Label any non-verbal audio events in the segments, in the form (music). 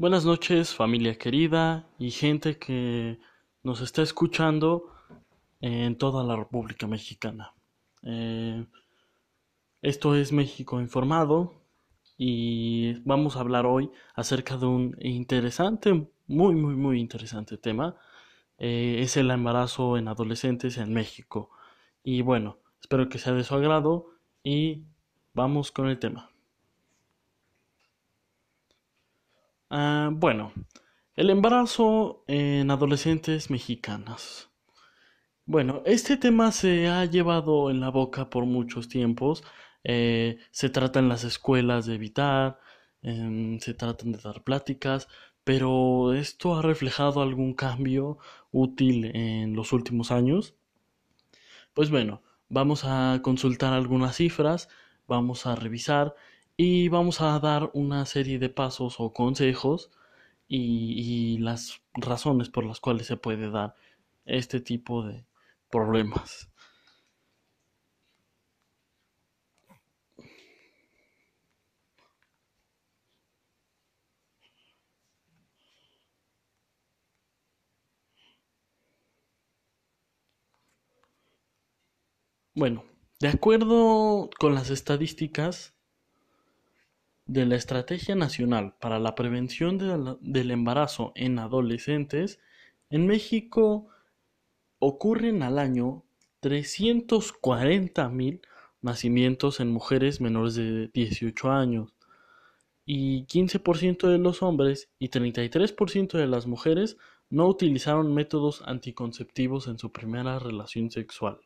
Buenas noches, familia querida y gente que nos está escuchando en toda la República Mexicana. Eh, esto es México Informado y vamos a hablar hoy acerca de un interesante, muy, muy, muy interesante tema. Eh, es el embarazo en adolescentes en México. Y bueno, espero que sea de su agrado y vamos con el tema. Ah, bueno, el embarazo en adolescentes mexicanas. Bueno, este tema se ha llevado en la boca por muchos tiempos. Eh, se trata en las escuelas de evitar, em, se tratan de dar pláticas, pero esto ha reflejado algún cambio útil en los últimos años. Pues bueno, vamos a consultar algunas cifras, vamos a revisar y vamos a dar una serie de pasos o consejos y, las razones por las cuales se puede dar este tipo de problemas. Bueno, de acuerdo con las estadísticas, de la Estrategia Nacional para la Prevención del Embarazo en Adolescentes, en México ocurren al año 340.000 nacimientos en mujeres menores de 18 años y 15% de los hombres y 33% de las mujeres no utilizaron métodos anticonceptivos en su primera relación sexual.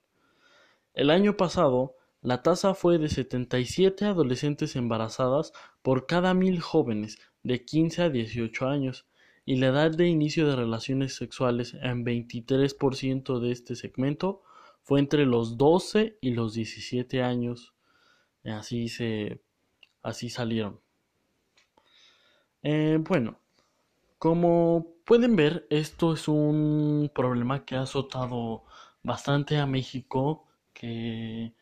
El año pasado, la tasa fue de 77 adolescentes embarazadas por cada mil jóvenes de 15 a 18 años, y la edad de inicio de relaciones sexuales en 23% de este segmento fue entre los 12 y los 17 años. Así se así salieron. Eh, bueno, como pueden ver, esto es un problema que ha azotado bastante a México, que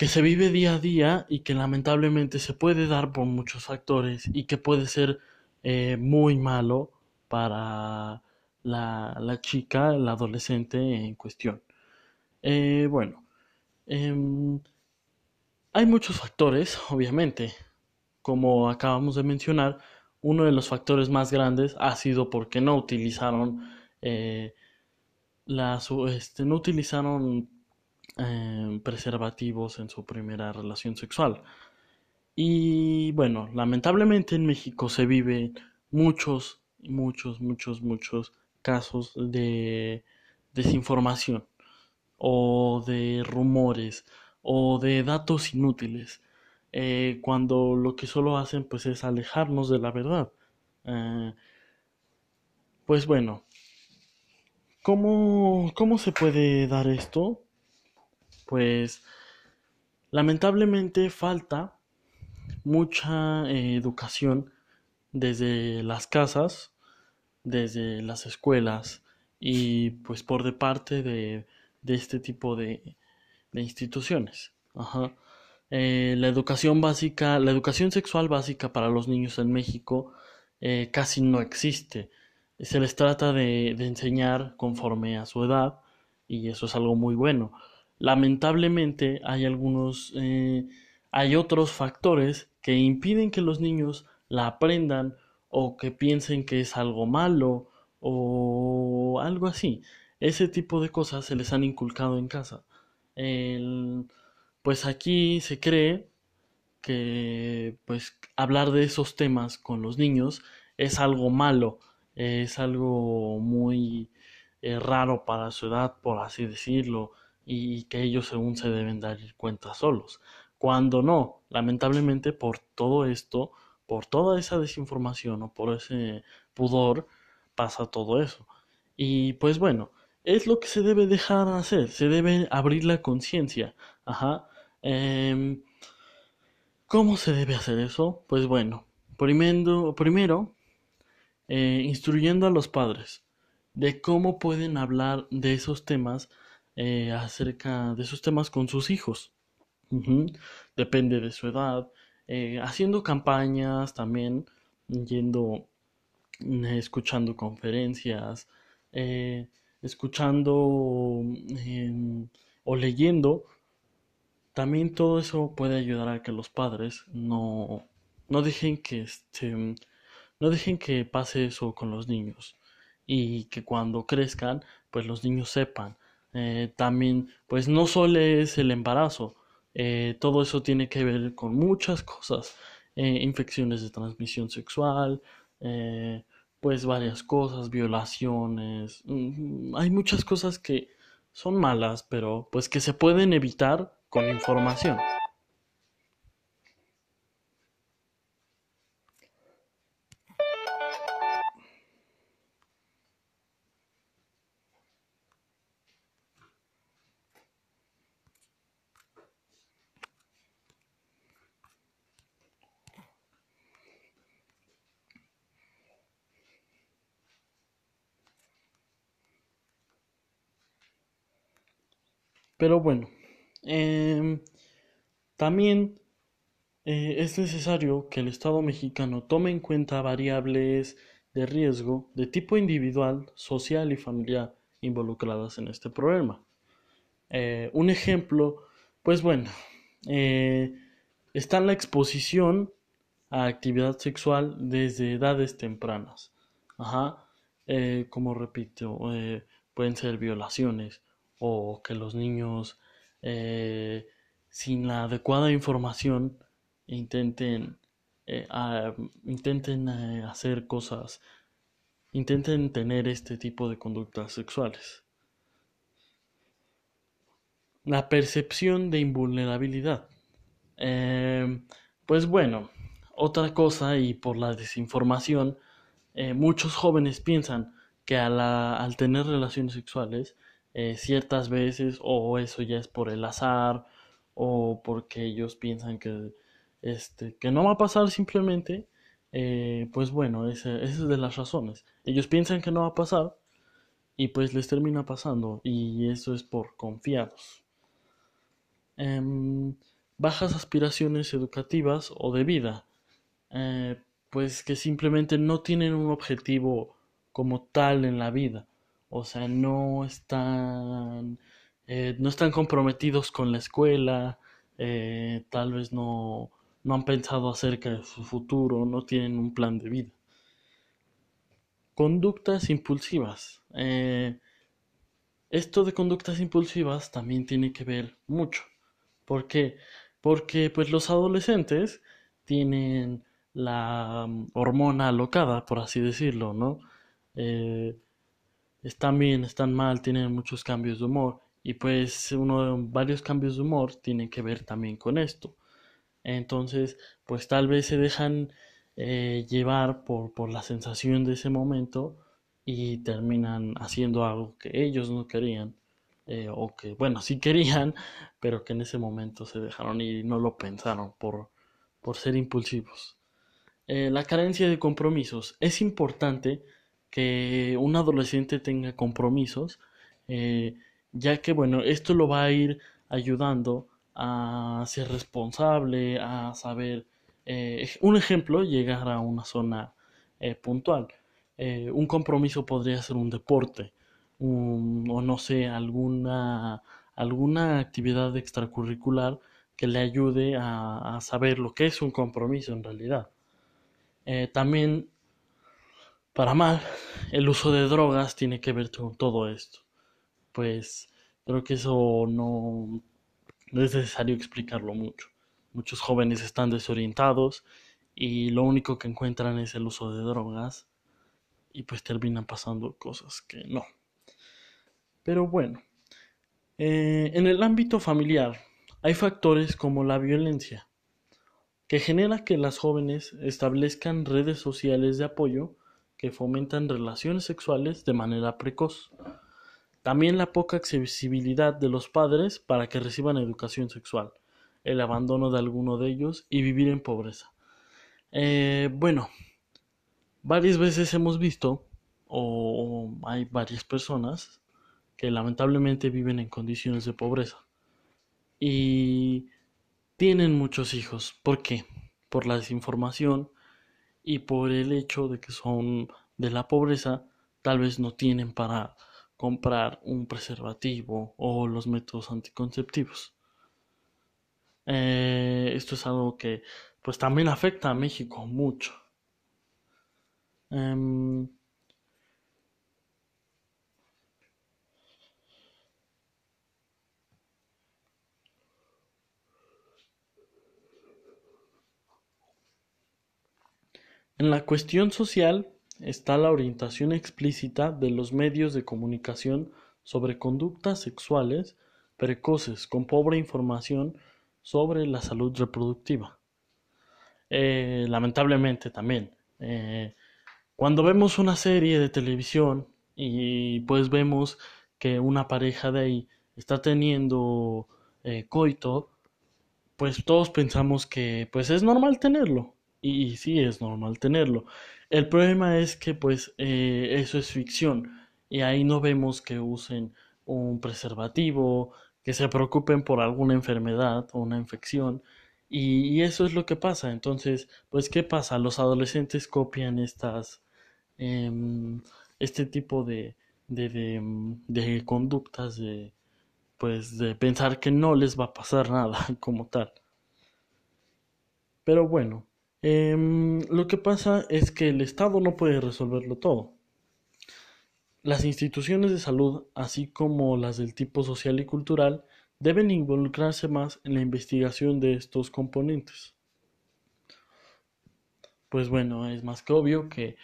que se vive día a día y que lamentablemente se puede dar por muchos factores y que puede ser eh, muy malo para la, chica, el adolescente en cuestión. Eh, bueno, em, hay muchos factores, obviamente. Como acabamos de mencionar, uno de los factores más grandes ha sido porque no utilizaron eh, este, no utilizaron Em, preservativos en su primera relación sexual. Y bueno, lamentablemente en México se viven muchos, muchos, muchos, muchos casos de desinformación o de rumores o de datos inútiles, eh, cuando lo que solo hacen pues es alejarnos de la verdad. Eh, pues bueno, ¿cómo, ¿cómo se puede dar esto? Pues lamentablemente falta mucha eh, educación desde las casas, desde las escuelas y pues por de parte de, este tipo de, instituciones. Eh, la educación básica, la educación sexual básica para los niños en México eh, casi no existe. Se les trata de, de enseñar conforme a su edad y eso es algo muy bueno lamentablemente hay algunos, eh, hay otros factores que impiden que los niños la aprendan o que piensen que es algo malo o algo así. Ese tipo de cosas se les han inculcado en casa. pues aquí se cree que pues hablar de esos temas con los niños es algo malo, es algo muy eh, raro para su edad, por así decirlo y que ellos según se deben dar cuenta solos. Cuando no, lamentablemente por todo esto, por toda esa desinformación o por ese pudor, pasa todo eso. Y pues bueno, es lo que se debe dejar hacer, se debe abrir la conciencia. Ajá. Em, ¿Cómo se debe hacer eso? Pues bueno, primero, primero eh, instruyendo a los padres de cómo pueden hablar de esos temas eh, acerca de esos temas con sus hijos. Depende de su edad. Eh, haciendo campañas también, yendo escuchando conferencias, eh, escuchando em, o leyendo, también todo eso puede ayudar a que los padres no, no dejen que este, no dejen que pase eso con los niños y que cuando crezcan pues los niños sepan eh, también pues no solo es el embarazo eh, todo eso tiene que ver con muchas cosas eh, infecciones de transmisión sexual pues varias cosas violaciones mm, hay muchas cosas que son malas pero pues que se pueden evitar con información Pero bueno, em, también eh, es necesario que el Estado mexicano tome en cuenta variables de riesgo de tipo individual, social y familiar involucradas en este problema. Eh, un ejemplo, pues bueno, eh, está la exposición a actividad sexual desde edades tempranas. Ajá, como repito, pueden ser violaciones, o que los niños eh, sin la adecuada información intenten eh, intenten eh, hacer cosas intenten tener este tipo de conductas sexuales. La percepción de invulnerabilidad. Pues bueno otra cosa y por la desinformación muchos jóvenes piensan que al tener relaciones sexuales eh, ciertas veces o eso ya es por el azar o porque ellos piensan que este que no va a pasar simplemente eh, pues bueno esa es de las razones. Ellos piensan que no va a pasar y pues les termina pasando y eso es por confiados. Em, bajas aspiraciones educativas o de vida. Eh, pues que simplemente no tienen un objetivo como tal en la vida o sea, no están, eh, no están comprometidos con la escuela, eh, tal vez no, no han pensado acerca de su futuro, no tienen un plan de vida. Conductas impulsivas. Eh, esto de conductas impulsivas también tiene que ver mucho. ¿Por qué? Porque pues los adolescentes tienen la mm, hormona alocada, por así decirlo, ¿no? Están bien, están mal, tienen muchos cambios de humor. Y pues uno de varios cambios de humor tiene que ver también con esto. Entonces, pues tal vez se dejan eh, llevar por, por la sensación de ese momento y terminan haciendo algo que ellos no querían. Eh, o que, bueno, sí querían, (laughs) pero que en ese momento se dejaron ir y no lo pensaron por, por ser impulsivos. Eh, la carencia de compromisos. Es importante que un adolescente tenga compromisos, eh, ya que bueno, esto lo va a ir ayudando a ser responsable, a saber, eh, un ejemplo, llegar a una zona eh, puntual. un compromiso podría ser un deporte, o no sé, alguna, alguna actividad extracurricular que le ayude a, a, saber lo que es un compromiso en realidad. también para mal, el uso de drogas tiene que ver con todo esto. Pues creo que eso no, es necesario explicarlo mucho. Muchos jóvenes están desorientados y lo único que encuentran es el uso de drogas y pues terminan pasando cosas que no. Pero bueno, eh, en el ámbito familiar hay factores como la violencia, que genera que las jóvenes establezcan redes sociales de apoyo que fomentan relaciones sexuales de manera precoz. También la poca accesibilidad de los padres para que reciban educación sexual, el abandono de alguno de ellos y vivir en pobreza. Eh, bueno, varias veces hemos visto, o hay varias personas, que lamentablemente viven en condiciones de pobreza. Y tienen muchos hijos. ¿Por qué? Por la desinformación, y por el hecho de que son de la pobreza tal vez no tienen para comprar un preservativo o los métodos anticonceptivos. Eh, esto es algo que pues también afecta a México mucho. Em, en la cuestión social está la orientación explícita de los medios de comunicación sobre conductas sexuales precoces con pobre información sobre la salud reproductiva. Eh, lamentablemente también, eh, cuando vemos una serie de televisión y pues vemos que una pareja de ahí está teniendo eh, coito, pues todos pensamos que pues es normal tenerlo. Y, sí es normal tenerlo. El problema es que pues eh, eso es ficción y ahí no vemos que usen un preservativo, que se preocupen por alguna enfermedad o una infección. Y, eso es lo que pasa. Entonces, pues, ¿qué pasa? Los adolescentes copian estas, em, este tipo de, de, de, de conductas de, pues, de pensar que no les va a pasar (laughs) nada como tal. Pero bueno, Em, lo que pasa es que el Estado no puede resolverlo todo. Las instituciones de salud, así como las del tipo social y cultural, deben involucrarse más en la investigación de estos componentes. Pues bueno, es más que obvio que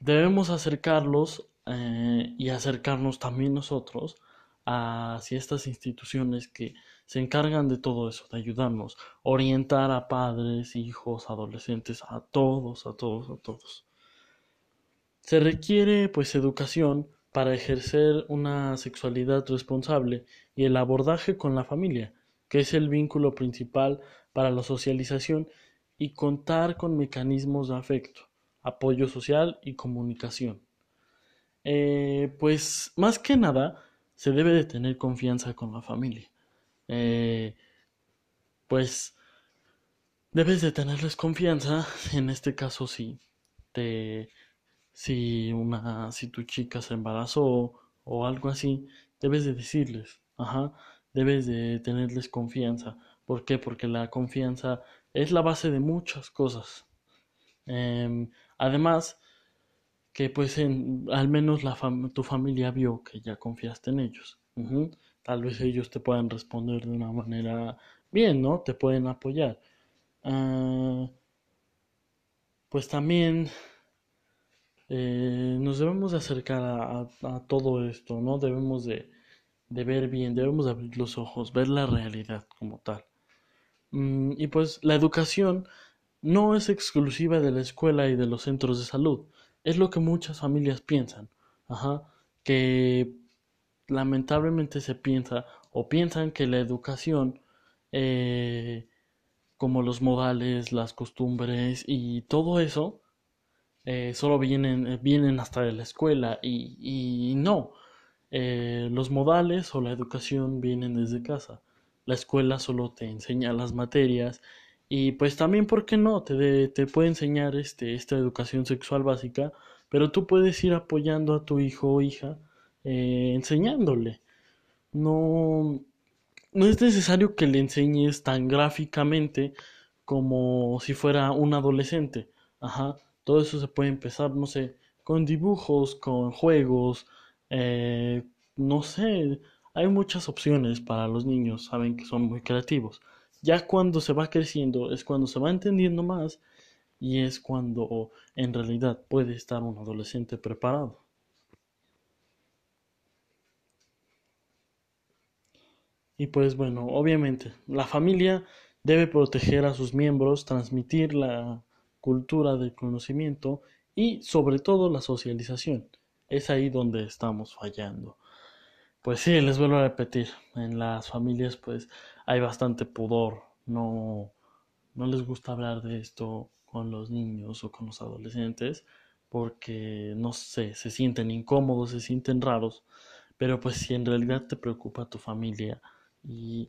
debemos acercarlos eh, y acercarnos también nosotros hacia estas instituciones que se encargan de todo eso, de ayudarnos, orientar a padres, hijos, adolescentes, a todos, a todos, a todos. Se requiere pues educación para ejercer una sexualidad responsable y el abordaje con la familia, que es el vínculo principal para la socialización y contar con mecanismos de afecto, apoyo social y comunicación. Eh, pues más que nada se debe de tener confianza con la familia eh, pues debes de tenerles confianza. (laughs) En este caso, si te, si una, si tu chica se embarazó o algo así, debes de decirles, ajá, debes de tenerles confianza. ¿Por qué? Porque la confianza es la base de muchas cosas. Em, además, que pues en, al menos la tu familia vio que ya confiaste en ellos tal vez ellos te puedan responder de una manera bien, ¿no? Te pueden apoyar. Ah, pues también eh, nos debemos de acercar a, todo esto, ¿no? Debemos de, ver bien, debemos de abrir los ojos, ver la realidad como tal. Mm, y pues la educación no es exclusiva de la escuela y de los centros de salud. Es lo que muchas familias piensan. Ajá. Que lamentablemente se piensa o piensan que la educación, eh, como los modales, las costumbres y todo eso, eh, solo vienen, eh, vienen hasta de la escuela y, no. los modales o la educación vienen desde casa. La escuela solo te enseña las materias y pues también, ¿por qué no? Te, te puede enseñar este, esta educación sexual básica, pero tú puedes ir apoyando a tu hijo o hija eh, enseñándole. No, no es necesario que le enseñes tan gráficamente como si fuera un adolescente. Ajá, todo eso se puede empezar, no sé, con dibujos, con juegos, eh, no sé, hay muchas opciones para los niños, saben que son muy creativos. Ya cuando se va creciendo es cuando se va entendiendo más y es cuando en realidad puede estar un adolescente preparado. Y pues bueno, obviamente, la familia debe proteger a sus miembros, transmitir la cultura del conocimiento y sobre todo la socialización. Es ahí donde estamos fallando. Pues sí, les vuelvo a repetir, en las familias pues hay bastante pudor, no, no les gusta hablar de esto con los niños o con los adolescentes porque no sé, se sienten incómodos, se sienten raros, pero pues si en realidad te preocupa tu familia, y,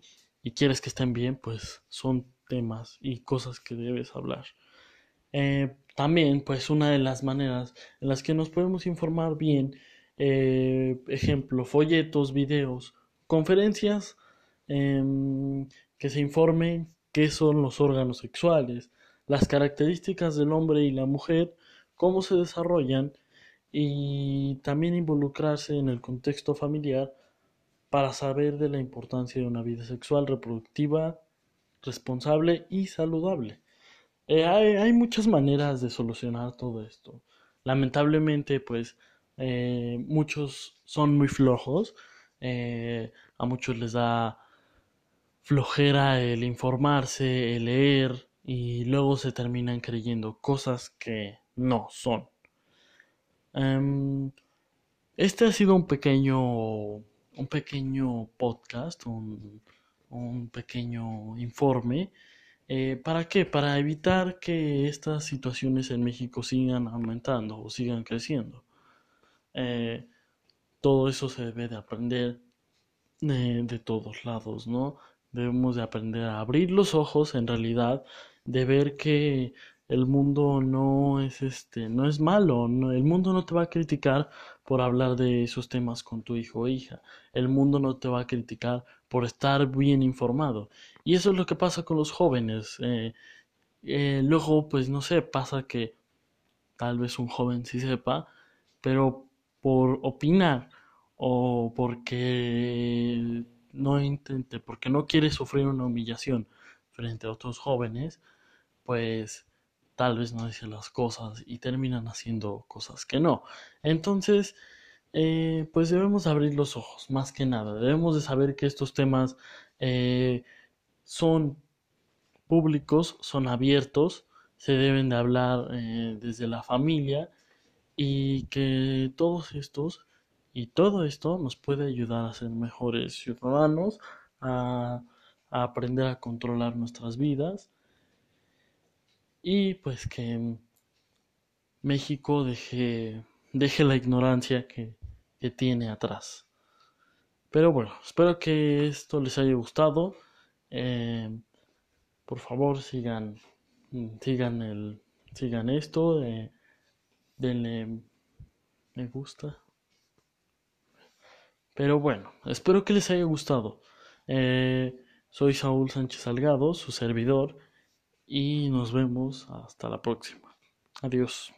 quieres que estén bien, pues son temas y cosas que debes hablar. Eh, también, pues una de las maneras en las que nos podemos informar bien, eh, ejemplo, folletos, videos, conferencias, em, que se informen qué son los órganos sexuales, las características del hombre y la mujer, cómo se desarrollan y también involucrarse en el contexto familiar para saber de la importancia de una vida sexual reproductiva responsable y saludable. Eh, hay, muchas maneras de solucionar todo esto. Lamentablemente, pues eh, muchos son muy flojos, eh, a muchos les da flojera el informarse, el leer y luego se terminan creyendo cosas que no son. Em, este ha sido un pequeño, un pequeño podcast, un, un pequeño informe. Eh, ¿Para qué? Para evitar que estas situaciones en México sigan aumentando o sigan creciendo. Eh, todo eso se debe de aprender de, de todos lados, ¿no? Debemos de aprender a abrir los ojos en realidad, de ver que el mundo no es este, no es malo, el mundo no te va a criticar por hablar de esos temas con tu hijo o hija, el mundo no te va a criticar por estar bien informado. Y eso es lo que pasa con los jóvenes. Eh, eh, luego, pues no sé, pasa que tal vez un joven sí sepa, pero por opinar o porque no intente, porque no quiere sufrir una humillación frente a otros jóvenes, pues tal vez no dice las cosas y terminan haciendo cosas que no. Entonces, eh, pues debemos abrir los ojos, más que nada. Debemos de saber que estos temas eh, son públicos, son abiertos, se deben de hablar eh, desde la familia y que todos estos y todo esto nos puede ayudar a ser mejores ciudadanos, a aprender a controlar nuestras vidas y pues que México deje, deje la ignorancia que, tiene atrás. Pero bueno, espero que esto les haya gustado. Eh, por favor, sigan, sigan el, sigan esto, eh, denle me gusta. Pero bueno, espero que les haya gustado. Eh, soy Saúl Sánchez Salgado, su servidor y nos vemos hasta la próxima. Adiós.